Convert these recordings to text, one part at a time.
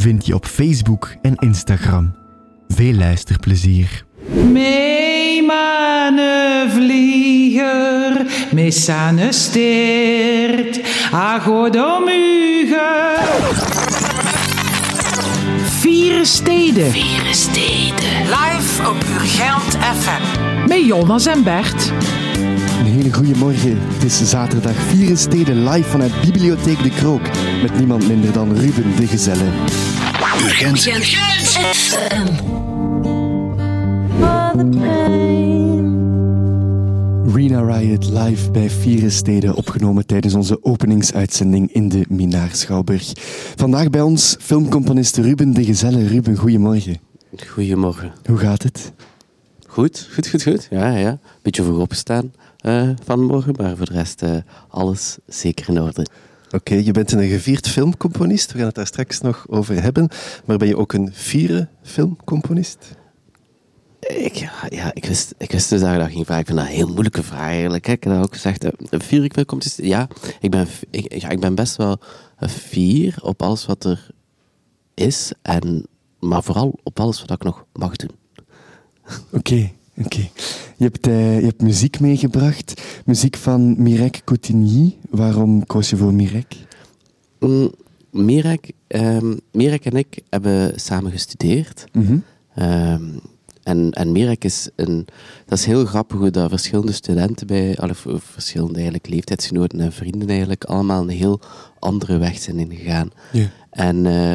vind je op Facebook en Instagram. Veel luisterplezier. Mee mane vlieger, missane steert, agodomuge. Vieren Steden. Vieren Steden. Live op Urgent FM. Met Jonas en Bert. Een hele goede morgen. Het is zaterdag Vieren Steden live vanuit Bibliotheek De Krook met niemand minder dan Ruben de Gezelle. Urgent. Rena Riot live bij Vieren Steden, opgenomen tijdens onze openingsuitzending in de Minaar Schouwburg. Vandaag bij ons filmcomponist Ruben de Gezelle. Ruben, goedemorgen. Goedemorgen. Hoe gaat het? Goed, goed, goed, goed. Ja, ja. Beetje vroeg opgestaan uh, vanmorgen, maar voor de rest uh, alles zeker in orde. Oké, je bent een gevierd filmcomponist. We gaan het daar straks nog over hebben. Maar ben je ook een vierde filmcomponist? Ik, ja, ik wist, ik wist dus dat je dat ging vragen. Ik vind dat een heel moeilijke vraag eigenlijk. Ik heb ook gezegd, uh, vier ik filmcomponist? Ja, ik ben, ik, ja, ik ben best wel een vier op alles wat er is. En, maar vooral op alles wat ik nog mag doen. Oké, oké. Je, hebt, uh, je hebt muziek meegebracht. Muziek van Mirek Coutigny. Waarom koos je voor Mirek? Mm, Mirek, um, Mirek en ik hebben samen gestudeerd. Mm -hmm. um, en, en Mirek is een... Dat is heel grappig hoe dat verschillende studenten bij... Of verschillende eigenlijk leeftijdsgenoten en vrienden eigenlijk allemaal een heel andere weg zijn ingegaan. Yeah. En... Uh,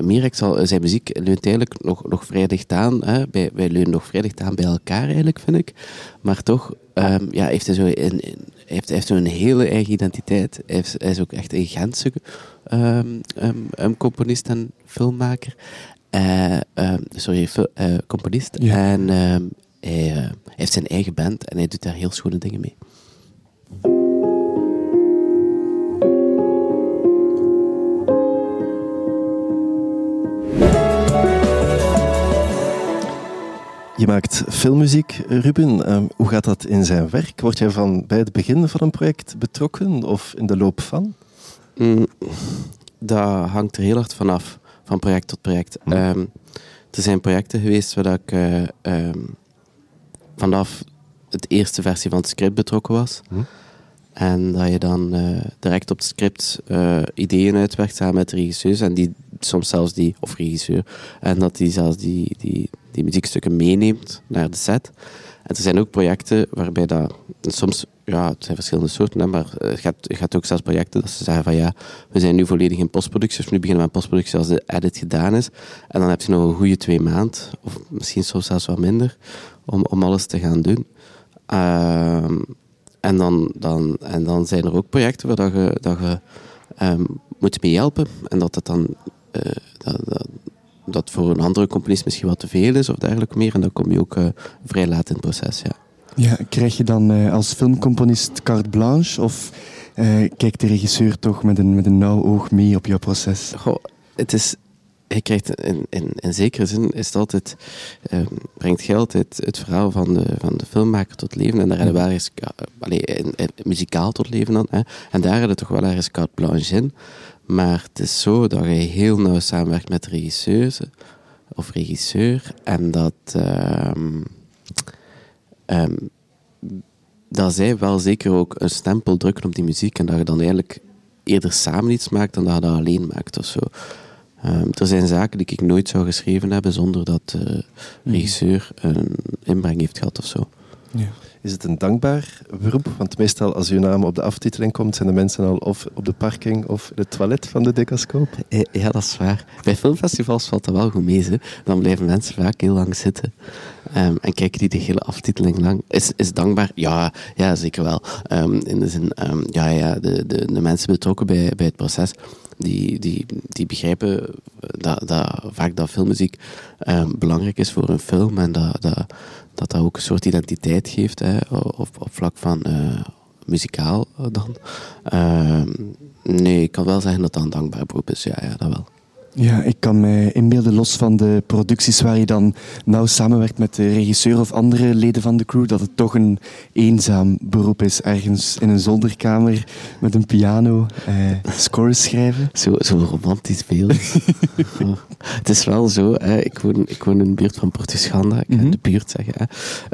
Mirek zal, zijn muziek leunt eigenlijk nog, nog vrij dicht aan. Hè? Bij, wij leunen nog vrij dicht aan bij elkaar, eigenlijk, vind ik. Maar toch um, ja, heeft hij zo een, een, heeft, heeft zo een hele eigen identiteit. Hij, heeft, hij is ook echt een Gentse um, um, componist en filmmaker. Uh, sorry, uh, componist. Ja. En hij, hij heeft zijn eigen band en hij doet daar heel schone dingen mee. Je maakt filmmuziek, Ruben. Um, hoe gaat dat in zijn werk? Word jij van bij het begin van een project betrokken of in de loop van? Mm, dat hangt er heel hard vanaf, van project tot project. Mm. Um, er zijn projecten geweest waar ik uh, um, vanaf de eerste versie van het script betrokken was. Mm. En dat je dan uh, direct op het script uh, ideeën uitwerkt samen met de regisseurs. En die soms zelfs die, of regisseur, en dat die zelfs die, die, die muziekstukken meeneemt naar de set. En er zijn ook projecten waarbij dat, soms, ja, het zijn verschillende soorten, hè, maar het gaat, het gaat ook zelfs projecten dat ze zeggen van ja, we zijn nu volledig in postproductie, of nu beginnen we aan postproductie als de edit gedaan is. En dan heb je nog een goede twee maanden, of misschien soms zelfs wat minder, om, om alles te gaan doen. Uh, en, dan, dan, en dan zijn er ook projecten waar dat je, dat je um, moet mee helpen. En dat dat dan uh, dat, dat, dat, voor een andere componist misschien wat te veel is of dergelijke meer. En dan kom je ook uh, vrij laat in het proces. Ja. Ja, krijg je dan uh, als filmcomponist carte blanche of kijkt de regisseur toch met een, met een nauw oog mee op jouw proces? Goh, het is je krijgt in, in, in zekere zin is het altijd, um, brengt geld het, het verhaal van de, van de filmmaker tot leven. En daar hebben we wel eens, allee, in, in, muzikaal tot leven dan. Hè. En daar hebben we toch wel ergens carte blanche in. Maar het is zo dat je heel nauw samenwerkt met de regisseur of regisseur. En dat, um, um, dat zij wel zeker ook een stempel drukken op die muziek. En dat je dan eigenlijk eerder samen iets maakt dan dat je dat alleen maakt of zo. Um, er zijn zaken die ik nooit zou geschreven hebben zonder dat de regisseur een inbreng heeft gehad of zo. Ja. Is het een dankbaar beroep? Want meestal als uw naam op de aftiteling komt, zijn de mensen al of op de parking of in het toilet van de decascoop. Ja, dat is waar. Bij filmfestivals valt dat wel goed mee. Dan blijven mensen vaak heel lang zitten. Um, en kijken die de hele aftiteling lang. Is, is dankbaar? Ja, ja zeker wel. Um, in de zin, um, ja, ja, de, de, de mensen betrokken bij, bij het proces die, die, die begrijpen dat, dat vaak dat filmmuziek belangrijk is voor een film en dat dat, dat, dat ook een soort identiteit geeft hè, op, op vlak van uh, muzikaal dan. Nee, ik kan wel zeggen dat dat een dankbaar beroep is, ja, ja dat wel. Ja, ik kan mij inbeelden, los van de producties waar je dan nauw samenwerkt met de regisseur of andere leden van de crew, dat het toch een eenzaam beroep is. Ergens in een zolderkamer met een piano eh, scores schrijven. Zo, zo romantisch beeld. Het is wel zo, hè, ik, woon, ik woon in de buurt van Portuschanda, ik mhm. de buurt zeggen. Hè.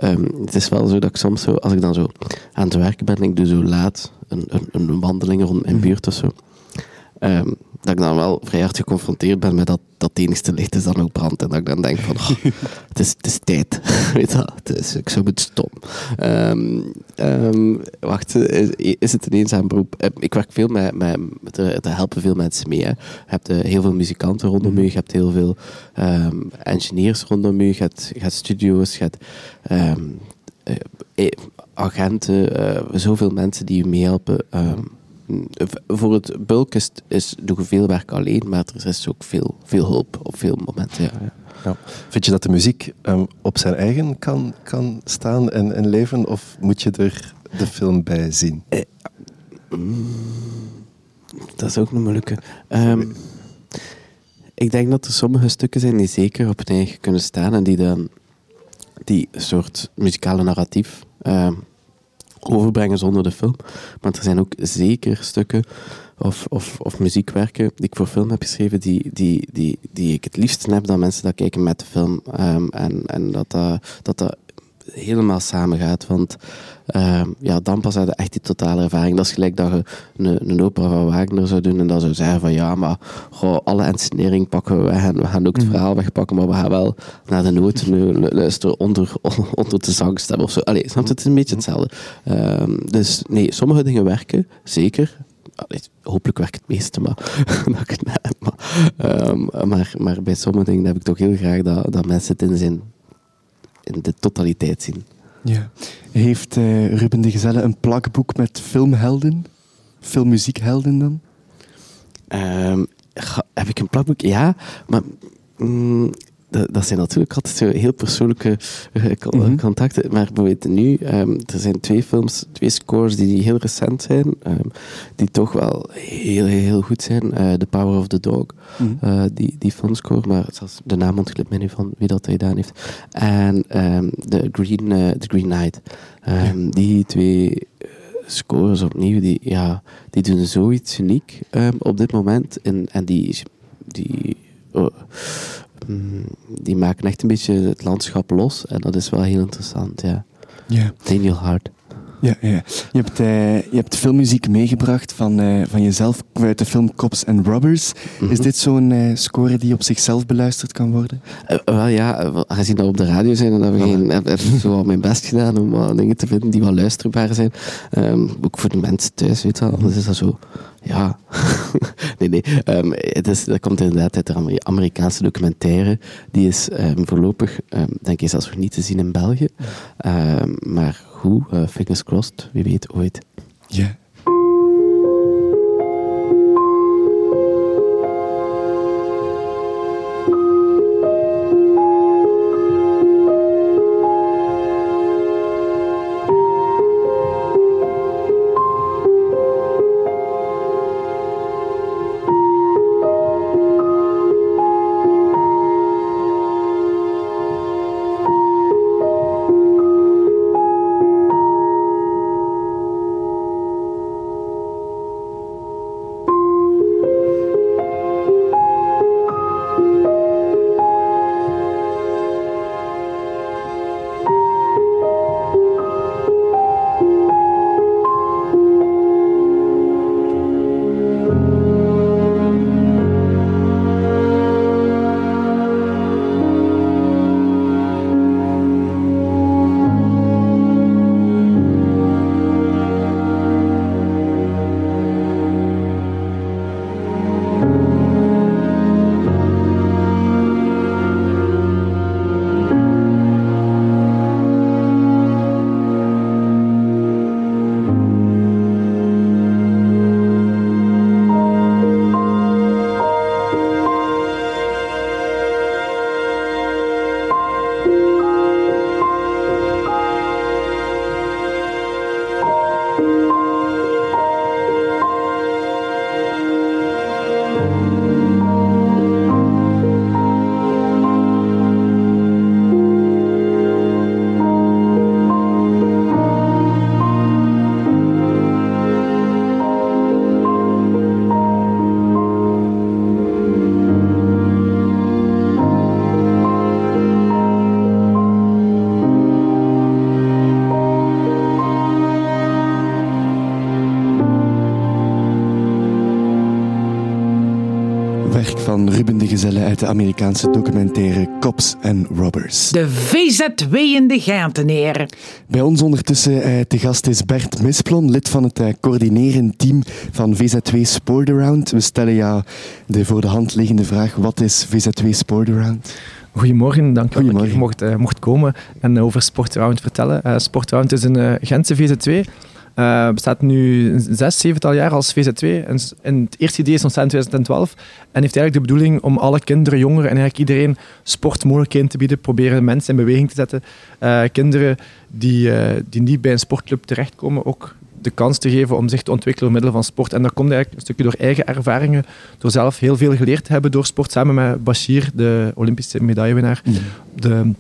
Ehm, het is wel zo dat ik soms zo, als ik dan zo aan het werken ben, ik doe zo laat een, een, een wandeling rond mijn mhm. buurt of zo. Um, dat ik dan wel vrij hard geconfronteerd ben met dat dat het enigste licht is dan ook brandt. En dat ik dan denk van, oh, het, is, het is tijd. Weet je het is, ik zou het stom. Um, wacht, is, het een eenzaam beroep? Eh, ik werk veel met, met, met er, helpen veel mensen mee. Hè. Je hebt uh, heel veel muzikanten rondom mhm. je, je hebt heel veel um, engineers rondom je, je hebt, je hebt studio's, je hebt um, agenten, zoveel mensen die je meehelpen. Um, voor het bulk is, is, doe je veel werk alleen, maar er is ook veel, veel hulp op veel momenten. Ja. Ja. Vind je dat de muziek um, op zijn eigen kan, kan staan en, en leven, of moet je er de film bij zien? Eh, mm, dat is ook een moeilijke. Um, ik denk dat er sommige stukken zijn die zeker op hun eigen kunnen staan en die dan die soort muzikale narratief um, overbrengen zonder de film. Maar er zijn ook zeker stukken of, of, of muziekwerken die ik voor film heb geschreven, die, die, die, die ik het liefst heb dan mensen dat kijken met de film. Um, en en dat, dat, dat dat helemaal samengaat. Want uh, ja, dan pas je echt die totale ervaring. Dat is gelijk dat je een, een opera van Wagner zou doen en dan zou zeggen van ja, maar goh, alle ensenering pakken we weg en we gaan ook het mm. verhaal wegpakken, maar we gaan wel naar de noten luisteren onder, onder de zangstem of zo. Allee, snap het? is een beetje hetzelfde. Uh, dus nee, sommige dingen werken, zeker. Allee, hopelijk werkt het meeste, maar, maar, um, maar, maar bij sommige dingen heb ik toch heel graag dat, dat mensen het in zijn in de totaliteit zien. Ja. Heeft uh, Ruben de Gezelle een plakboek met filmhelden? Filmmuziekhelden dan? Um, heb ik een plakboek? Ja, maar mm, dat, zijn natuurlijk altijd zo heel persoonlijke uh, contacten. Maar bijvoorbeeld nu, um, er zijn twee films, twee scores die heel recent zijn, um, die toch wel heel, heel goed zijn. Uh, The Power of the Dog, mm -hmm. uh, die, die filmscore, maar zelfs de naam ontglipt me nu van wie dat gedaan heeft. En um, The, Green, The Green Knight. Ja. Die twee scores opnieuw, die, ja, die doen zoiets uniek op dit moment. En, en die... die oh, die maken echt een beetje het landschap los. En dat is wel heel interessant, ja. Yeah. Daniel Hart. Ja, ja. Je, hebt, uh, je hebt filmmuziek meegebracht van, uh, van jezelf uit de film Cops and Robbers. Is mhm. dit zo'n uh, score die op zichzelf beluisterd kan worden? wel ja, aangezien dat we op de radio zijn en dat we geen, heb, zo al mijn best gedaan om dingen te vinden die wel luisterbaar zijn. Um, ook voor de mensen thuis, weet je wel. Anders is dat zo ja, nee, nee. Um, het is, dat komt inderdaad uit de Amerikaanse documentaire. Die is um, voorlopig, um, denk ik, zelfs nog niet te zien in België. maar hoe, uh, fingers crossed, wie weet ooit. Ja. Vrijgezellen uit de Amerikaanse documentaire Cops and Robbers. De VZW in de Genteneren. Bij ons ondertussen eh, te gast is Bert Misplon, lid van het eh, coördinerend team van VZW Sportaround. We stellen jou de voor de hand liggende vraag, wat is VZW Sportaround? Goedemorgen, dank je dat ik hier mocht, uh, mocht komen en over Sportaround vertellen. Uh, Sportaround is een uh, Gentse VZW uh, bestaat nu zes, zevental jaar als VZ2. En, en het eerste idee is ontstaan in 2012. En heeft eigenlijk de bedoeling om alle kinderen, jongeren en eigenlijk iedereen sportmogelijkheden te bieden. Proberen mensen in beweging te zetten. Uh, kinderen die, uh, die niet bij een sportclub terechtkomen, ook de kans te geven om zich te ontwikkelen door middel van sport. En dat komt eigenlijk een stukje door eigen ervaringen, door zelf heel veel geleerd te hebben door sport, samen met Bashir, de Olympische medaillewinnaar. De,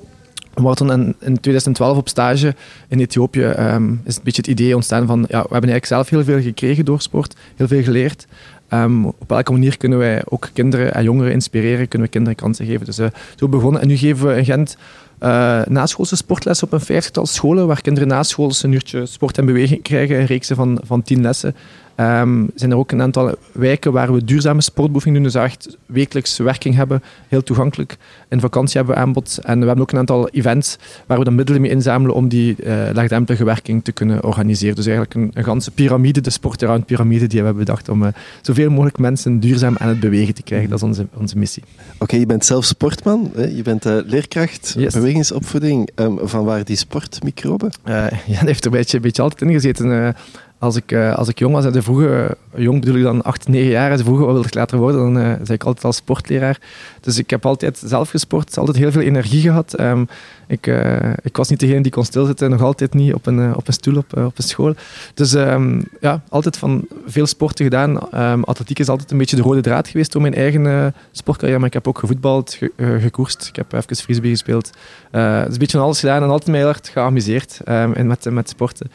we waren in, in 2012 op stage in Ethiopië. Um, is een beetje het idee ontstaan van, ja, we hebben eigenlijk zelf heel veel gekregen door sport, heel veel geleerd. Um, op welke manier kunnen wij ook kinderen en jongeren inspireren, kunnen we kinderen kansen geven. Dus uh, zo begonnen. En nu geven we in Gent uh, naschoolse sportles op een vijftigtal scholen, waar kinderen naschoolse een uurtje sport en beweging krijgen, een reeks van, van tien lessen. Um, zijn er ook een aantal wijken waar we duurzame sportbeoefening doen, dus echt wekelijks werking hebben, heel toegankelijk. In vakantie hebben we aanbod en we hebben ook een aantal events waar we dan middelen mee inzamelen om die uh, laagdrempelige werking te kunnen organiseren. Dus eigenlijk een, een ganse piramide, de sport piramide die we hebben bedacht om uh, zoveel mogelijk mensen duurzaam aan het bewegen te krijgen. Dat is onze, onze missie. Oké, je bent zelf sportman, hè? je bent uh, leerkracht, yes. bewegingsopvoeding. Um, van waar die sportmicroben? ja, dat heeft er een beetje, een beetje altijd in gezeten als ik, uh, als ik jong was, en de vroege, jong bedoel ik dan 8, 9 jaar, en de vroege wat ik later worden, dan uh, zei ik altijd als sportleraar. Dus ik heb altijd zelf gesport, altijd heel veel energie gehad. Um, ik, uh, ik was niet degene die kon stilzitten, nog altijd niet op een, op een stoel op, op een school. Dus um, ja, altijd van veel sporten gedaan. Um, atletiek is altijd een beetje de rode draad geweest door mijn eigen sportcarrière, maar ik heb ook gevoetbald, ge, gekoerst, ik heb even frisbee gespeeld. dus een beetje van alles gedaan en altijd mij geamuseerd um, met, met sporten.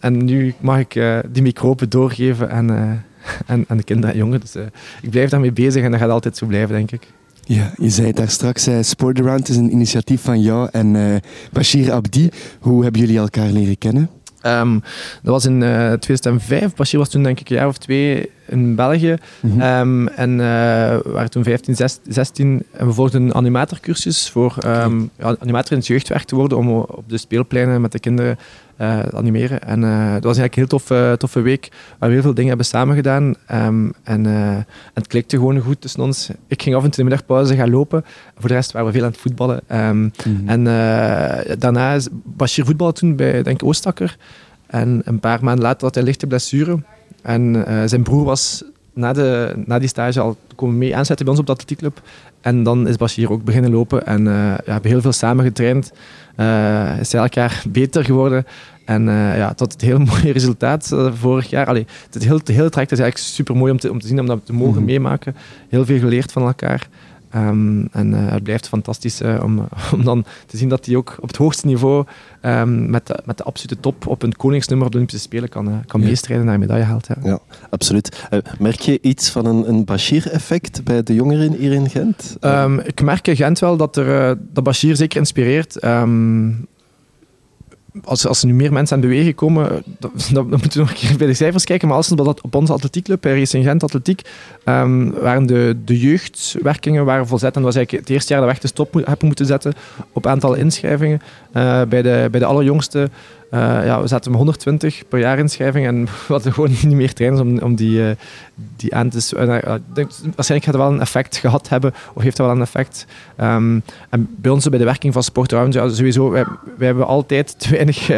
En nu mag ik die microben doorgeven aan, aan, de kinderen en jongeren. Dus ik blijf daarmee bezig en dat gaat altijd zo blijven, denk ik. Ja, je zei het daar straks, Sport Around is een initiatief van jou en Bashir Abdi. Hoe hebben jullie elkaar leren kennen? Um, dat was in 2005. Bashir was toen denk ik een jaar of twee in België. Mm -hmm. um, en we waren toen 15, 16 en we volgden een animatorcursus voor um, ja, animator in het jeugdwerk te worden om op de speelpleinen met de kinderen uh, animeren. En uh, dat was eigenlijk een heel toffe, toffe week, waar we heel veel dingen hebben samen gedaan. Um, en, uh, en, het klikte gewoon goed tussen ons. Ik ging af en toe in de middagpauze gaan lopen. Voor de rest waren we veel aan het voetballen. Mm -hmm. En daarna is Bashir voetballen toen bij denk Oostakker. En een paar maanden later had hij lichte blessure. En zijn broer was na, de, na die stage al komen mee aanzetten bij ons op de atletiekclub. En dan is Bashir ook beginnen lopen en uh, ja, hebben heel veel samen getraind. Uh, is elk jaar beter geworden. En uh, ja, tot het heel mooie resultaat vorig jaar. Allee, het heel, heel traject is eigenlijk super mooi om te, om te zien, om dat te mogen mm meemaken. Heel veel geleerd van elkaar. Um, en uh, het blijft fantastisch uh, om, om dan te zien dat hij ook op het hoogste niveau um, met, de, met de absolute top op een koningsnummer op de Olympische Spelen kan, uh, kan ja. meestrijden naar een medaille haalt. Ja, ja absoluut. merk je iets van een, een Bashir-effect bij de jongeren hier in Gent? Um, ik merk in Gent wel dat, er, dat Bashir zeker inspireert als, als er nu meer mensen aan het bewegen komen, dan, moeten we nog een keer bij de cijfers kijken. Maar als we op onze atletiekclub, bij Racing Gent Atletiek, um, waren de, de jeugdwerkingen waren volzet. En dat was eigenlijk het eerste jaar dat we echt de stop hebben moeten zetten op aantal inschrijvingen. Uh, bij, de, bij de allerjongste ja, we zaten met 120 per jaar inschrijving en we hadden gewoon niet meer trainers om, die, uh, die aan te... Uh, waarschijnlijk gaat het wel een effect gehad hebben, of heeft dat wel een effect. Um, en bij ons bij de werking van Sport Round, ja, sowieso, wij, wij, hebben altijd te weinig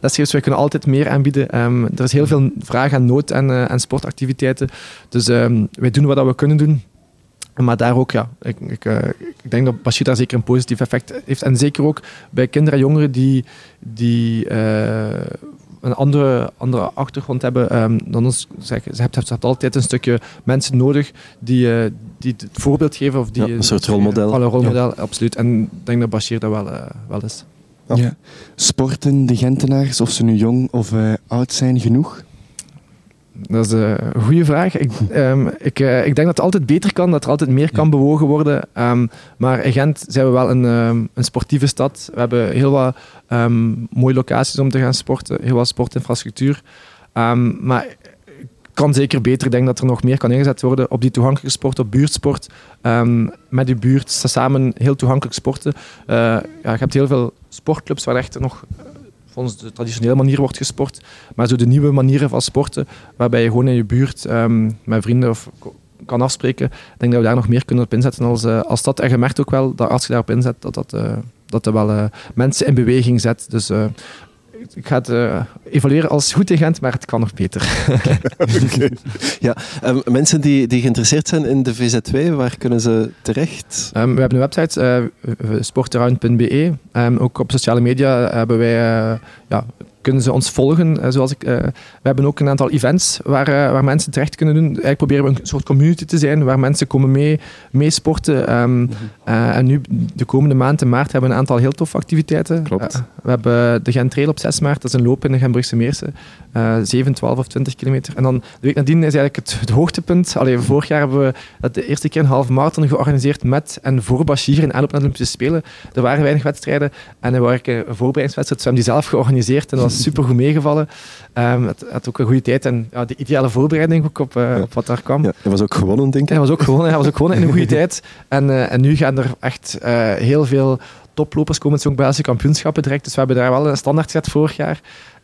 lesgevers, wij kunnen altijd meer aanbieden. Um, er is heel veel vraag en nood aan, aan sportactiviteiten. Dus um, wij doen wat we kunnen doen. Maar daar ook, ja, ik, ik, uh, ik denk dat Bashir daar zeker een positief effect heeft. En zeker ook bij kinderen en jongeren die, die uh, een andere, andere achtergrond hebben um, dan ons. Zeg, ze hebt, hebt altijd een stukje mensen nodig die, uh, die het voorbeeld geven. Of die, ja, een soort rolmodel. Een rolmodel, ja. absoluut. En ik denk dat Bashir dat wel, wel is. Ja. ja. Sporten de Gentenaars, of ze nu jong of oud zijn, genoeg? Dat is een goede vraag. Ik, um, ik, uh, ik, denk dat het altijd beter kan, dat er altijd meer kan bewogen worden. Um, maar in Gent zijn we wel een, um, een sportieve stad. We hebben heel wat mooie locaties om te gaan sporten, heel wat sportinfrastructuur. maar kan zeker beter. Ik denk dat er nog meer kan ingezet worden op die toegankelijke sport, op buurtsport. Met je buurt samen heel toegankelijk sporten. Uh, ja, je hebt heel veel sportclubs waar echt nog volgens de traditionele manier wordt gesport. Maar zo de nieuwe manieren van sporten, waarbij je gewoon in je buurt um, met vrienden of kan afspreken. Ik denk dat we daar nog meer kunnen op inzetten als, uh, als dat. En je merkt ook wel dat als je daarop inzet, dat dat, uh, dat, wel uh, mensen in beweging zet. Dus ik ga het uh, evalueren als goed in Gent, maar het kan nog beter. okay. Ja, um, mensen die, die geïnteresseerd zijn in de VZ2, waar kunnen ze terecht? Um, we hebben een website, uh, sportaround.be. Um, ook op sociale media hebben wij uh, ja, kunnen ze ons volgen. Uh, zoals ik, uh, we hebben ook een aantal events waar, uh, waar mensen terecht kunnen doen. Eigenlijk proberen we een soort community te zijn waar mensen komen mee, mee sporten. Um, mm -hmm. en nu, de komende maand in maart, hebben we een aantal heel toffe activiteiten. Klopt. we hebben de Gent Trail op 6 maart, dat is een loop in de Gentbrugse Meersen. 7, 12 of 20 kilometer. En dan de week nadien is eigenlijk het, het hoogtepunt. Allee, vorig jaar hebben we dat de eerste keer een halve marathon georganiseerd met en voor Bashir in aanloop naar de Olympische Spelen. Er waren weinig wedstrijden en er waren een voorbereidingswedstrijd. we hebben die zelf georganiseerd en dat was super goed meegevallen. Um, het had ook een goede tijd en ja, de ideale voorbereiding ook op, uh, ja. op wat daar kwam. Ja, hij was ook gewonnen, denk ik. Hij was ook gewonnen, hij was ook gewonnen in een goede tijd. En, uh, en nu gaan er echt uh, heel veel toplopers komen. Ook Belgische kampioenschappen direct. Dus we hebben daar wel een standaard gezet vorig jaar.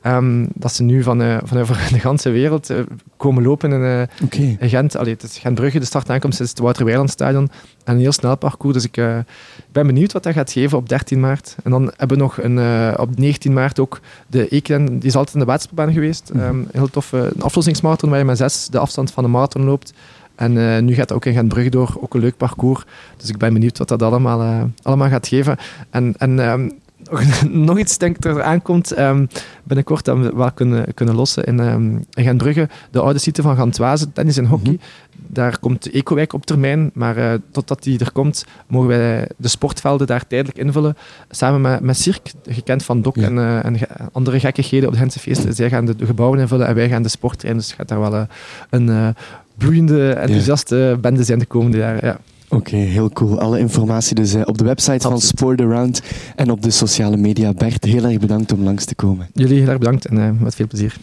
Um, dat ze nu van, uh, van over de hele wereld uh, komen lopen in, uh, okay. in Gent. Allee, het is Gentbrugge, de start aankomst is het Wouter-Weilandstadion. En een heel snel parcours. Dus ik ben benieuwd wat dat gaat geven op 13 maart. En dan hebben we nog een, op 19 maart ook de Eken. Die is altijd in de waterspelbaan geweest. Mm -hmm. um, heel tof. een aflossingsmarathon waar je met zes de afstand van de marathon loopt. En uh, nu gaat het ook in Gentbrugge door, ook een leuk parcours. Dus ik ben benieuwd wat dat allemaal, uh, allemaal gaat geven. En, en um, nog iets denk ik er aankomt. Um, binnenkort dat we wel kunnen, kunnen lossen in, um, in Gentbrugge. De oude site van Gantwaze, tennis en hockey. Mm -hmm. Daar komt Ecowijk op termijn. Maar uh, totdat die er komt, mogen wij de sportvelden daar tijdelijk invullen. Samen met, met Cirque, gekend van Dok ja. en, uh, en andere gekkigheden op de Gentse feesten. Zij gaan de, de, gebouwen invullen en wij gaan de sport trainen. Dus het gaat daar wel uh, een bloeiende, enthousiaste ja. bende zijn de komende jaren. Ja. Oké, okay, heel cool. Alle informatie dus uh, op de website Absoluut. van Sport Around en op de sociale media. Bert, heel erg bedankt om langs te komen. Jullie heel erg bedankt en uh, met veel plezier.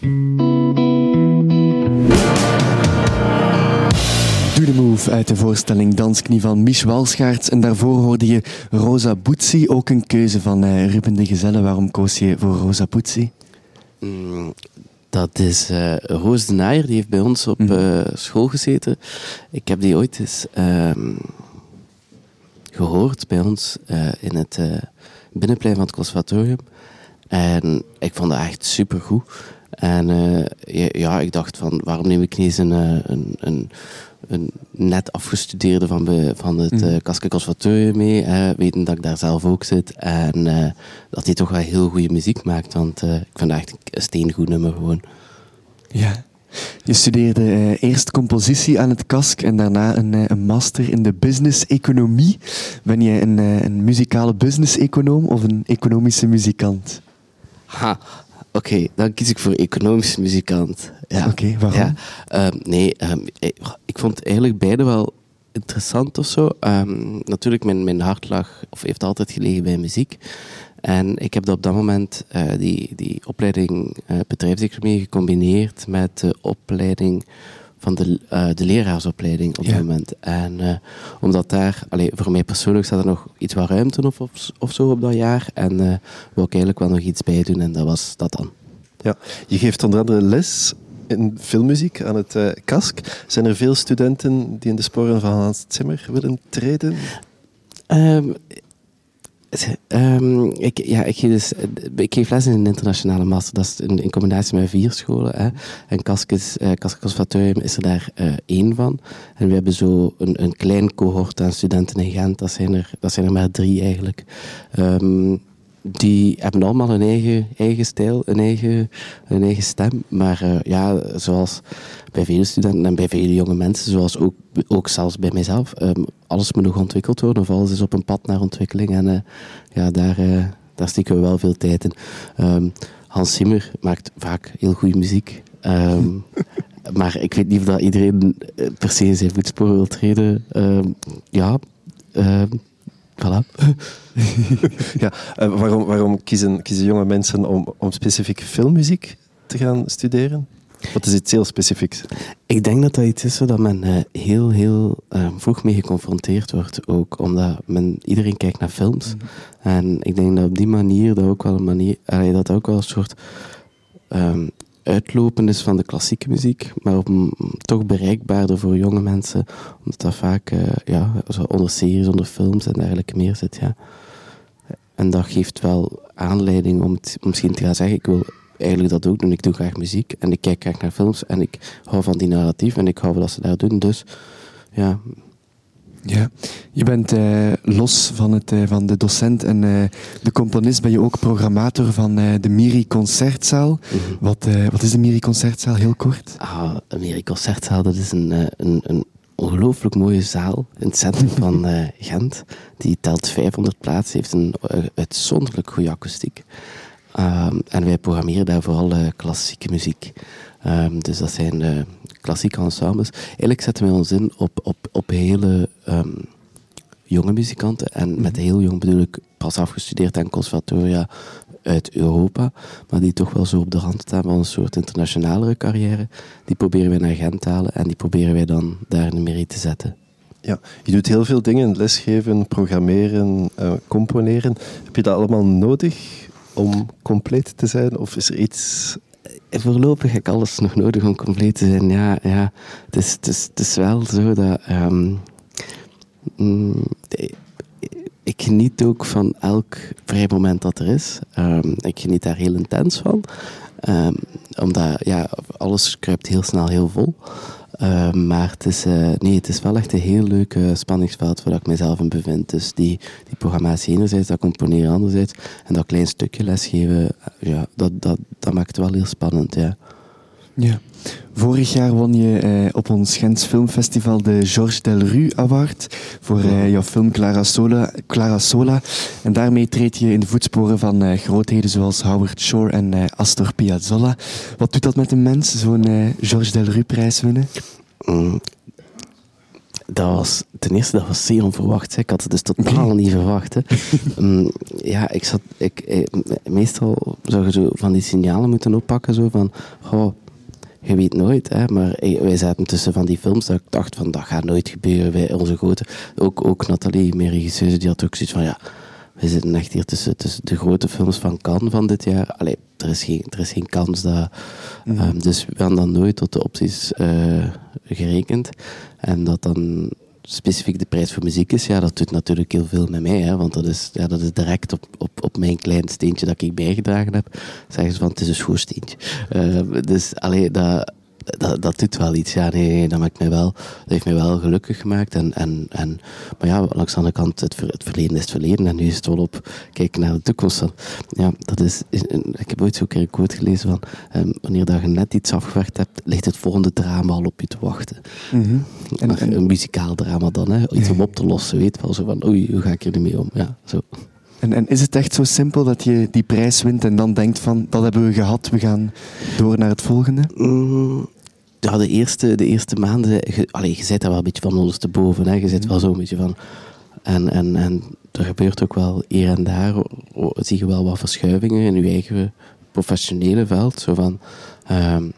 Do the Move uit de voorstelling Dansknie van Mich Walschaerts. En daarvoor hoorde je Rosa Butzi, ook een keuze van uh, Ruben de Gezelle. Waarom koos je voor Rosa Butzi? Mm, dat is uh, Roos de Naaier, die heeft bij ons op uh, school gezeten. Ik heb die ooit eens uh, gehoord bij ons uh, in het binnenplein van het conservatorium. En ik vond dat echt supergoed. En ja, ik dacht van, waarom neem ik niet eens een, een, een, een net afgestudeerde van, be, van het mm. Kaske Conservatorium mee, hè, weten dat ik daar zelf ook zit. En dat hij toch wel heel goede muziek maakt, want ik vind dat echt een steengoed nummer gewoon. Ja. Je studeerde uh, eerst compositie aan het KASK en daarna een, een master in de business-economie. Ben je een, een muzikale business-econoom of een economische muzikant? Ha, Oké, okay, dan kies ik voor economische muzikant. Ja. Oké, okay, waarom? Ja, um, nee, um, ik, ik, vond eigenlijk beide wel interessant of zo. Um, natuurlijk, mijn, mijn hart lag, of heeft altijd gelegen bij muziek. En ik heb op dat moment uh, die, die opleiding uh, bedrijfseconomie gecombineerd met de opleiding van de, uh, de leraarsopleiding op ja. dat moment. En omdat daar, allee, voor mij persoonlijk staat er nog iets wat ruimte of, of, of zo op dat jaar. En wil ik eigenlijk wel nog iets bij doen en dat was dat dan. Ja, je geeft onder andere les in filmmuziek aan het KASK. Zijn er veel studenten die in de sporen van Hans Zimmer willen treden? Um, Um, ik, ja, ik, geef dus, ik geef les in een internationale master. Dat is in, in combinatie met vier scholen. Hè. En Kaskes, uh, Conservatorium is er daar uh, één van. En we hebben zo een, een klein cohort aan studenten in Gent. Dat zijn er, dat zijn er maar drie eigenlijk. Um, die hebben allemaal een eigen, eigen stijl, een eigen, een eigen stem. Maar uh, ja, zoals bij vele studenten en bij vele jonge mensen, zoals ook, ook zelfs bij mijzelf, um, alles moet nog ontwikkeld worden of alles is op een pad naar ontwikkeling. En uh, ja, daar, uh, daar steken we wel veel tijd in. Um, Hans Zimmer maakt vaak heel goede muziek. Um, maar ik weet niet of dat iedereen per se in zijn voetsporen wil treden. ja, Voilà. ja, uh, waarom, waarom kiezen, kiezen jonge mensen om, om specifiek filmmuziek te gaan studeren? Wat is iets heel specifieks? Ik denk dat dat iets is waar men uh, heel, heel uh, vroeg mee geconfronteerd wordt. Ook omdat men, iedereen kijkt naar films. Mhm. En ik denk dat op die manier dat ook wel een manier, allee, dat ook wel een soort um, uitlopen is van de klassieke muziek, maar toch bereikbaarder voor jonge mensen, omdat dat vaak uh, ja, onder series, onder films en dergelijke meer zit. Ja. En dat geeft wel aanleiding om, om misschien te gaan zeggen, ik wil eigenlijk dat ook doen. Ik doe graag muziek en ik kijk graag naar films en ik hou van die narratief en ik hou van dat ze daar doen. Dus ja. Ja, je bent eh, los van, het, uh, van de docent en uh, de componist, ben je ook programmator van de Miri Concertzaal. Mm -hmm. wat, wat is de Miri Concertzaal, heel kort? Ah, de Miri Concertzaal, dat is een, een, een ongelooflijk mooie zaal in het centrum van Gent. Die telt 500 plaatsen, heeft een uitzonderlijk goede akoestiek. Um, en wij programmeren daar vooral klassieke muziek. Um, dus dat zijn uh, klassieke ensembles. Eigenlijk zetten wij ons in op, op, op hele um, jonge muzikanten. En met mhm. heel jong bedoel ik pas afgestudeerd aan conservatoria uit Europa. Maar die toch wel zo op de rand staan van een soort internationalere carrière. Die proberen wij naar Gent te halen en die proberen wij dan daar in de merie te zetten. Ja, je doet heel veel dingen, lesgeven, programmeren, uh, componeren. Heb je dat allemaal nodig om compleet te zijn? Of is er iets... Voorlopig heb ik alles nog nodig om compleet te zijn. Ja, ja. Het, is, het, is, het is wel zo dat... Um, ik geniet ook van elk vrij moment dat er is. Um, ik geniet daar heel intens van. Um, omdat ja, alles kruipt heel snel heel vol. Uh, maar het is, uh, nee, het is wel echt een heel leuk uh, spanningsveld waar ik mezelf in bevind. Dus die, die programmatie enerzijds, dat componeren anderzijds. En dat klein stukje lesgeven, ja, dat, dat, dat maakt het wel heel spannend, ja. Ja. Vorig jaar won je eh, op ons Gens Filmfestival de Georges Delru Award voor eh, jouw film Clara Sola, Clara Sola. En daarmee treed je in de voetsporen van eh, grootheden zoals Howard Shore en eh, Astor Piazzolla. Wat doet dat met een mens, zo'n Georges Delru prijs winnen? Mm. Dat was, ten eerste, dat was zeer onverwacht. Ik had het dus totaal niet verwacht. Hè. um, ja, ik zat, ik, meestal zou je zo van die signalen moeten oppakken, zo van, oh, je weet nooit, hè, maar wij zaten tussen van die films dat ik dacht van dat gaat nooit gebeuren. Wij, onze grote, ook, ook Nathalie, mijn regisseuse, die had ook zoiets van ja, we zitten echt hier tussen, tussen de grote films van Cannes van dit jaar. Allee, er is geen, er is geen kans dat... Mm. Um, dus we hebben dan nooit tot de opties uh, gerekend. En dat dan specifiek de prijs voor muziek is, ja, dat doet natuurlijk heel veel met mij. Hè, want dat is, ja, dat is direct op, op, op mijn klein steentje dat ik bijgedragen heb. Zeggen ze van, het is een schoorsteentje. Uh, dus, alleen dat, dat, dat doet wel iets. Ja, nee, dat, maakt mij wel, dat heeft mij wel gelukkig gemaakt. En, en, en, maar ja, langs de andere kant, het, het verleden is het verleden. En nu is het wel op kijken naar de toekomst. Ja, dat is, ik heb ooit zo'n keer een quote gelezen van um, wanneer dat je net iets afgewerkt hebt, ligt het volgende drama al op je te wachten. Mm -hmm. en, en, een muzikaal drama dan, hè? iets om op te lossen. Weet wel zo van, oei, hoe ga ik er nu mee om? Ja, zo. En, en, is het echt zo simpel dat je die prijs wint en dan denkt van dat hebben we gehad, we gaan door naar het volgende? Mm, ja, de eerste, de eerste maanden, je, allee, je zit daar wel een beetje van ondersteboven. Hè. Je zit wel zo een beetje van... En, en, en er gebeurt ook wel hier en daar, zie je wel wat verschuivingen in je eigen professionele veld. Zo van, um,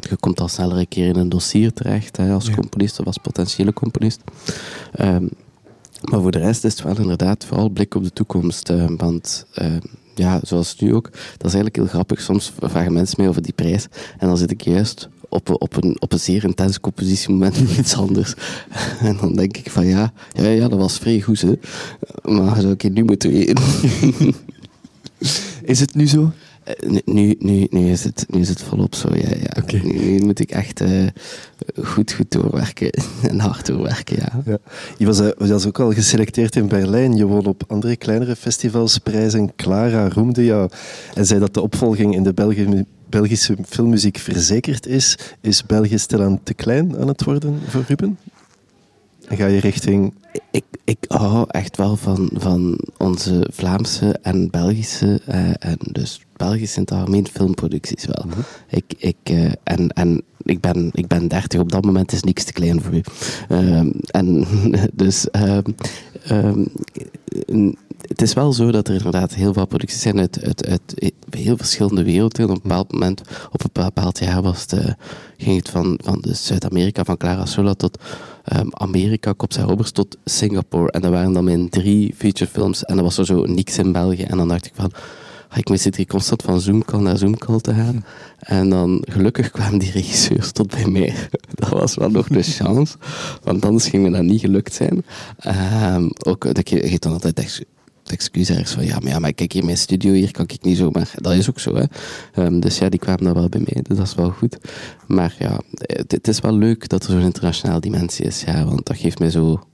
je komt al sneller een keer in een dossier terecht hè, als componist of als potentiële componist. Um, maar voor de rest is het wel inderdaad vooral blik op de toekomst. Uh, want uh, ja, zoals nu ook, dat is eigenlijk heel grappig. Soms vragen mensen mij over die prijs en dan zit ik juist op, op, een, op een zeer intens compositiemoment iets anders. En dan denk ik van ja, ja, ja dat was vrij goed. Hè. Maar zou ik nu moeten weten. Is het nu zo? Eh, nu, nu, nu, is het, nu is het volop zo, ja. ja. Okay. Nu, moet ik echt uh, goed, goed doorwerken en hard doorwerken, ja. ja. Je, was, uh, was ook al geselecteerd in Berlijn. Je won op andere kleinere festivals prijzen. Clara roemde jou en zei dat de opvolging in de Belgische Belgische filmmuziek verzekerd is, is België stilaan te klein aan het worden voor Ruben? En ga je richting... Ik, ik hou echt wel van, van onze Vlaamse en Belgische, eh, en dus Belgische in het algemeen filmproducties wel. Mhm. ik, ik, uh, en, en ik ben, ik ben 30, op dat moment is niks te klein voor u. Uh, en dus, uh, het is wel zo dat er inderdaad heel veel producties zijn uit, uit, uit heel verschillende werelden. Op een bepaald moment, op een bepaald jaar was het, ging het van, van Zuid-Amerika, van Clara Sola tot um, Amerika, Cops Roberts, tot Singapore. En dat waren dan mijn drie featurefilms. En dat was er zo niks in België. En dan dacht ik van, ik me zit hier constant van Zoomcall naar Zoomcall te gaan. En dan gelukkig kwamen die regisseurs tot bij mij. Dat was wel nog een chance, want anders ging me dat niet gelukt zijn. Um, ook, dat je dan altijd echt excuus ergens van ja, maar ja, maar kijk hier mijn studio, hier kan ik niet zomaar. Dat is ook zo, hè. Um, dus ja, die kwamen daar wel bij mij, dus dat is wel goed. Maar ja, het, is wel leuk dat er zo'n internationale dimensie is, ja, want dat geeft mij zo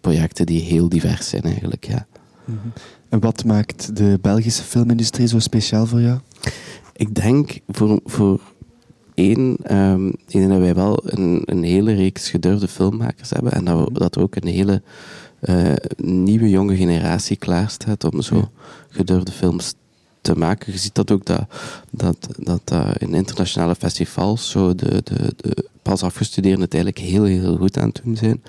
projecten die heel divers zijn eigenlijk, ja. Mhm. En wat maakt de Belgische filmindustrie zo speciaal voor jou? Ik denk voor, voor één, um, dat wij wel een, een hele reeks gedurfde filmmakers hebben en dat, we, dat er ook een hele uh, nieuwe jonge generatie klaarstaat om zo gedurfde films te maken. Je ziet dat ook dat, dat, dat uh, in internationale festivals zo de, de, de pas afgestudeerden het eigenlijk heel, heel goed aan het doen zijn.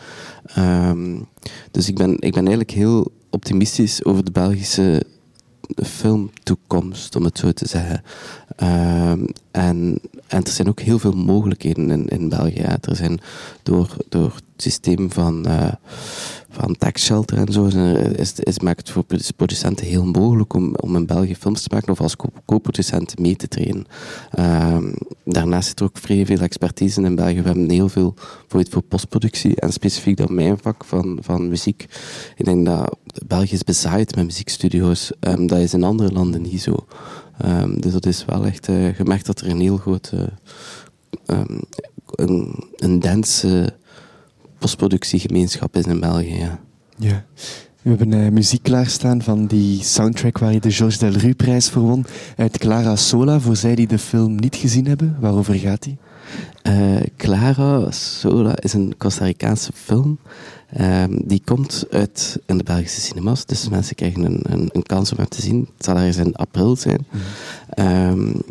Um, dus ik ben, ik ben eigenlijk heel optimistisch over de Belgische filmtoekomst, om het zo te zeggen. Ehm, en, en er zijn ook heel veel mogelijkheden in, in België. Er zijn door, door het systeem van, uh, van tax shelter en zo, is, is, maakt het voor producenten heel mogelijk om, om in België films te maken of als co-producent mee te trainen. Um, daarnaast zit er ook vrij veel expertise in België. We hebben heel veel voor, voor postproductie en specifiek dan mijn vak van, van muziek. Ik denk dat België is bezaaid met muziekstudio's. Um, dat is in andere landen niet zo. Um, dus dat is wel echt uh, gemerkt dat er een heel grote, een, een dense postproductiegemeenschap is in België. Ja. ja. We hebben uh, muziek klaarstaan van die soundtrack waar je de Georges Delru-prijs voor won. Uit Clara Sola, voor zij die de film niet gezien hebben. Waarover gaat die? Uh, Clara Sola is een Costa Ricaanse film. Um, die komt uit in de Belgische cinemas, dus mensen krijgen een, een, een, kans om hem te zien. Het zal ergens in april zijn. Mm. Um,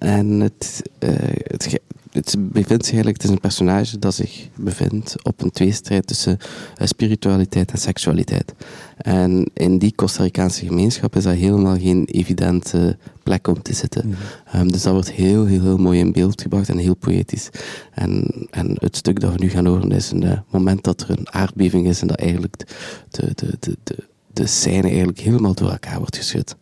en het, uh, het, het bevindt zich eigenlijk, het is een personage dat zich bevindt op een tweestrijd tussen uh, spiritualiteit en seksualiteit. En in die Costa Ricaanse gemeenschap is dat helemaal geen evidente plek om te zitten. Mhm. um, dus dat wordt heel, heel, heel mooi in beeld gebracht en heel poëtisch. En, en het stuk dat we nu gaan horen is een uh, moment dat er een aardbeving is en dat eigenlijk de, de, de, de, de scène eigenlijk helemaal door elkaar wordt geschud.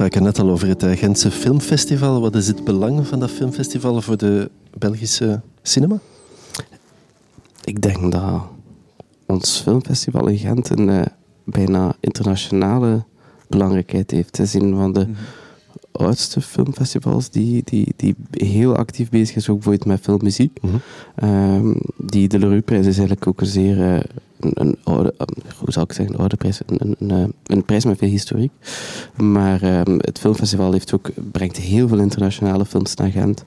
Spraken net al over het Gentse Filmfestival. Wat is het belang van dat filmfestival voor de Belgische cinema? Ik denk dat ons filmfestival in Gent een uh, bijna internationale belangrijkheid heeft. Het is een van de mhm. oudste filmfestivals die, die, die heel actief bezig is, ook bijvoorbeeld met filmmuziek. Mm -hmm. die de Leroy-prijs is eigenlijk ook een zeer uh, een, oude, hoe zou ik zeggen, een oude prijs, een, een, een prijs met veel historiek. Maar um, het filmfestival heeft ook, brengt heel veel internationale films naar Gent.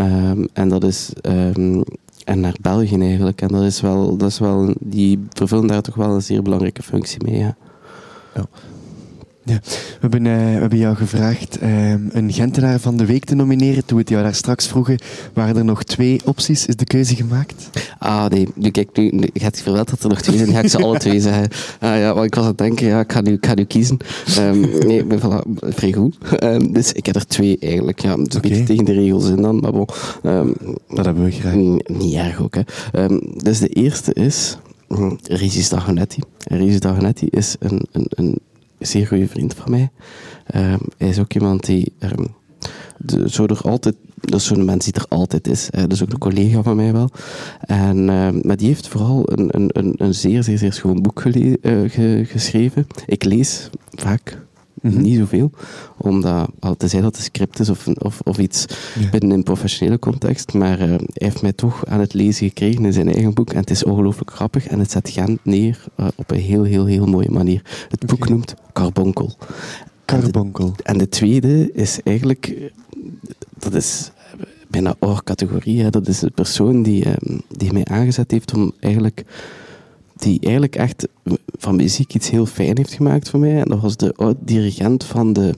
Um, en dat is en naar België eigenlijk. En dat is wel, dat is wel, die vervullen daar toch wel een zeer belangrijke functie mee. Ja. ja. Ja, we hebben, uh, we hebben jou gevraagd uh, een Gentenaar van de Week te nomineren. Toen we het jou daar straks vroegen, waren er nog twee opties. Is de keuze gemaakt? Ah, nee. Nu, kijk, nu, je hebt verweld dat er nog twee zijn. ga ik ze alle twee zeggen. Ah, ja, want ik was aan het denken, ja, ik ga nu, ik ga nu kiezen. Um, nee, ben voilà, vrij goed. Um, dus ik heb er twee eigenlijk. Ja, een beetje tegen de regels in dan, maar bon. Um, dat hebben we graag. Niet erg ook, hè. dus de eerste is... Mm, Regis Dagonetti. Regis Dagonetti is een, een, een zeer goede vriend van mij. Um, hij is ook iemand die um, de, zo er altijd, dat is zo'n mens die er altijd is. Uh, dus ook een collega van mij wel. En, uh, maar die heeft vooral een, een, een, een zeer, zeer, zeer schoon boek gele, ge, geschreven. Ik lees vaak Mm-hmm. Niet zoveel, omdat, al te zijn dat het script is of, of, of iets ja. binnen een professionele context, maar uh, hij heeft mij toch aan het lezen gekregen in zijn eigen boek en het is ongelooflijk grappig en het zet Gent neer uh, op een heel, heel, heel mooie manier. Het okay. boek noemt Carbonkel. Carbonkel. En de, en de tweede is eigenlijk, dat is bijna oor-categorie, dat is een persoon die, uh, die mij aangezet heeft om eigenlijk die eigenlijk echt van muziek iets heel fijn heeft gemaakt voor mij. En dat was de oud-dirigent van de,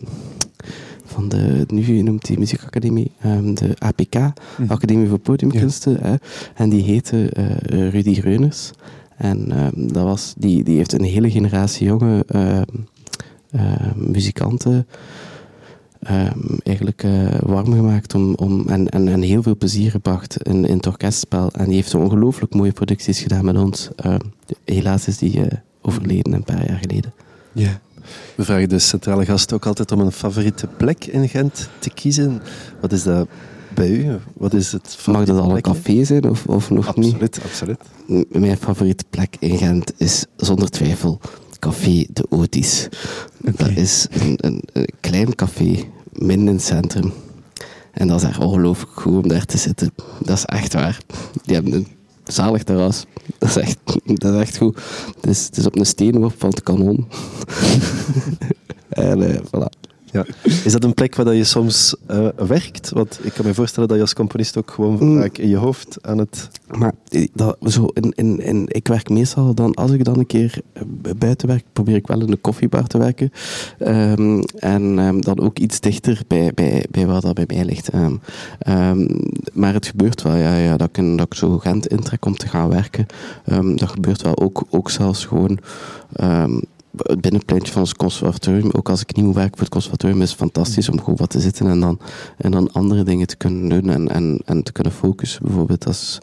van de, nu noemt die muziekacademie, um, de APK, hm. Academie voor Podiumkunsten. Hè. En die heette uh, Rudy Reuners. En um, dat was, die, die heeft een hele generatie jonge uh, uh, muzikanten eigenlijk uh, warm gemaakt om, om, en, en, en heel veel plezier gebracht in, in het orkestspel. En die heeft ongelooflijk mooie producties gedaan met ons. Uh, helaas is die uh, overleden een paar jaar geleden. Ja. We vragen de centrale gast ook altijd om een favoriete plek in Gent te kiezen. Wat is dat bij u? Wat is het Mag dat al een café zijn of, of nog absoluut, niet? Absoluut, absoluut. Mijn favoriete plek in Gent is zonder twijfel Café de Otis. Dat is een, een, een, klein café midden in het centrum. En dat is echt ongelooflijk goed om daar te zitten. Dat is echt waar. Die hebben een zalig terras. Dat is echt, dat is echt goed. Het is, het is op een steenworp van het kanon. en uh, voilà. Ja. Is dat een plek waar je soms uh, werkt? Want ik kan me voorstellen dat je als componist ook gewoon mm. vaak in je hoofd aan het... Maar eh, dat, zo in, in, in, ik werk meestal dan, als ik dan een keer eh, buiten werk, probeer ik wel in de koffiebar te werken. Um, en um, dan ook iets dichter bij, bij, bij waar dat bij mij ligt. Um, maar het gebeurt wel, ja, ja, dat, ik, dat ik zo Gent intrek om te gaan werken. dat gebeurt wel ook, ook zelfs gewoon het binnenpleintje van ons conservatorium, ook als ik niet moet werken voor het conservatorium, is fantastisch om gewoon wat te zitten en dan, en dan andere dingen te kunnen doen en, en, en te kunnen focussen, bijvoorbeeld. Dat is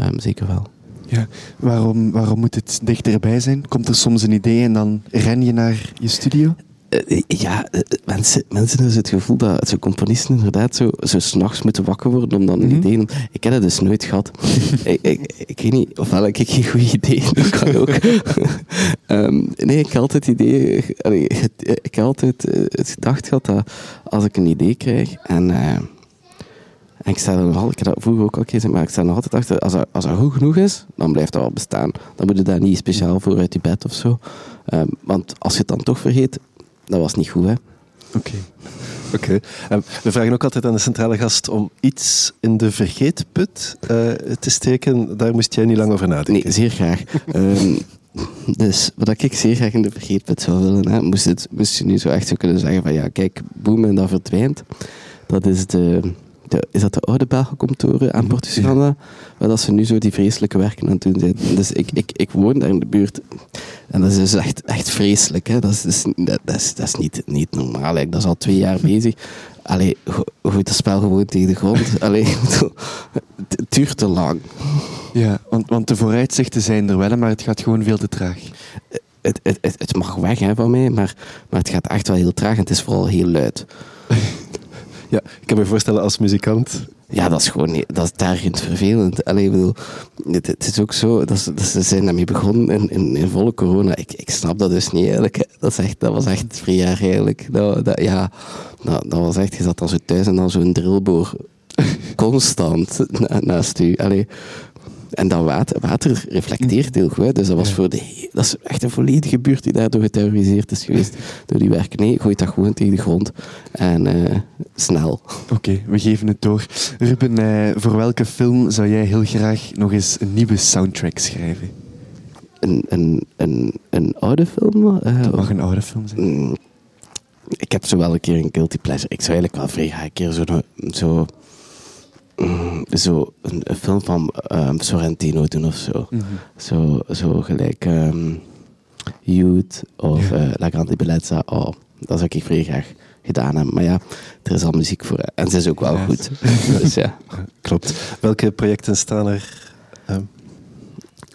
um, zeker wel. Ja, waarom, waarom moet het dichterbij zijn? Komt er soms een idee en dan ren je naar je studio? Uh, ja, uh, mensen, mensen hebben het gevoel dat zo componisten inderdaad zo, zo s'nachts moeten wakker worden om dan een mm -hmm. idee... Ik heb dat dus nooit gehad. ik, ik, ik, weet niet, ofwel heb ik geen goede idee, dat kan ook. um, nee, ik heb altijd het idee... ik heb altijd het gedacht gehad dat als ik een idee krijg en... En ik sta er nog ik heb dat vroeger ook al gezegd, maar ik sta nog altijd achter, als dat, als dat goed genoeg is, dan blijft dat wel bestaan. Dan moet je daar niet speciaal voor uit je bed of zo. Um, want als je het dan toch vergeet, dat was niet goed, hè. Oké. Oké. Okay. we vragen ook altijd aan de centrale gast om iets in de vergeetput uh, te steken. Daar moest jij niet lang over nadenken. Nee, zeer graag. um, dus wat ik zeer graag in de vergeetput zou willen, hè, moest, het, moest je nu zo echt zo kunnen zeggen van ja, kijk, boem en dat verdwijnt. Dat is de de, is dat de oude Belgenkantoren aan Portugal, ja. waar dat ze nu zo die vreselijke werken aan het doen zijn. Dus ik, ik, ik woon daar in de buurt en dat is dus echt, echt vreselijk. Hè. Dat, is, dat, is, dat, is, dat is niet, niet normaal. Dat is al twee jaar bezig. Allee, goed, dat spel gewoon tegen de grond. Allee, het duurt te lang. Ja, want, want de vooruitzichten zijn er wel, maar het gaat gewoon veel te traag. het, het, het, mag weg hè, van mij, maar, maar het gaat echt wel heel traag en het is vooral heel luid. ja, ik kan me voorstellen als muzikant ja, dat is gewoon dat is tergend vervelend. Allee, bedoel, het, het, is ook zo, dat ze, dat zijn daarmee begonnen in, in, volle corona. Ik, ik snap dat dus niet eigenlijk. Dat, echt, dat was echt vrij erg eigenlijk. Dat, dat, ja, dat, dat was echt, je zat dan zo thuis en dan zo'n drillboor constant naast u. Allee, en dat water, water reflecteert heel goed. Dus dat, was voor de, dat is echt een volledige buurt die daardoor geterroriseerd is geweest. Door die werk. Nee, gooit dat gewoon tegen de grond. En uh, snel. Oké, we geven het door. Ruben, uh, voor welke film zou jij heel graag nog eens een nieuwe soundtrack schrijven? Een, een, een, een oude film? Uh, het mag een oude film zijn. Mm, ik heb zo wel een keer een guilty pleasure. Ik zou eigenlijk wel vrij graag een keer zo, zo Mm, zo een, film van um, Sorrentino doen of zo. Mhm. zo, zo gelijk um, Youth of ja. uh, La Grande Bellezza. Oh, dat zou ik vrij graag gedaan hebben. Maar ja, er is al muziek voor. En ze is ook wel goed. dus ja. Klopt. Welke projecten staan er um,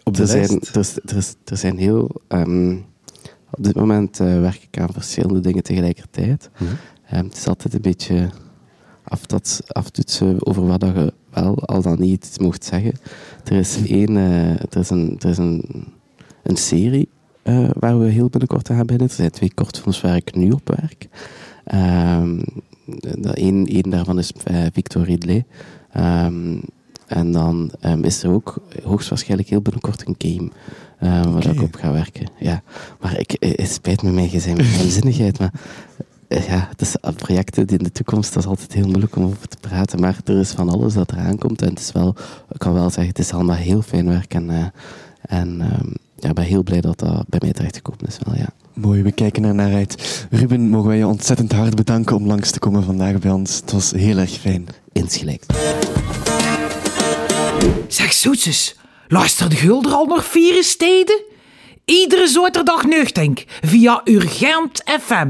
op de er lijst? Zijn, er, er, er, zijn heel... op dit moment uh, werk ik aan verschillende dingen tegelijkertijd. Mm het is altijd een beetje aftoetsen over wat je wel al dan niet mocht zeggen. Er is, één, uh, er is, een, er is een, een serie uh, waar we heel binnenkort aan gaan beginnen. Er zijn twee kortfilms waar ik nu op werk. Um, Eén één daarvan is uh, Victor Ridley. Um, en dan um, is er ook hoogstwaarschijnlijk heel binnenkort een game uh, waar ik op ga werken. Ja. Maar ik, het spijt me mijn gezin mijn zinnigheid, maar eh, ja, het is projecten die in de toekomst, dat is altijd heel moeilijk om over te praten. Maar er is van alles dat eraan komt. En het is wel, ik kan wel zeggen, het is allemaal heel fijn werk. En, uh, en uh, ja, ik ben heel blij dat dat bij mij terechtgekomen is. Wel, ja. Mooi, we kijken er naar uit. Ruben, mogen wij je ontzettend hard bedanken om langs te komen vandaag bij ons. Het was heel erg fijn. Insgelijks. Zeg zoetjes, luistert Gulder al nog vier steden? Iedere zaterdag nuchtink via Urgent FM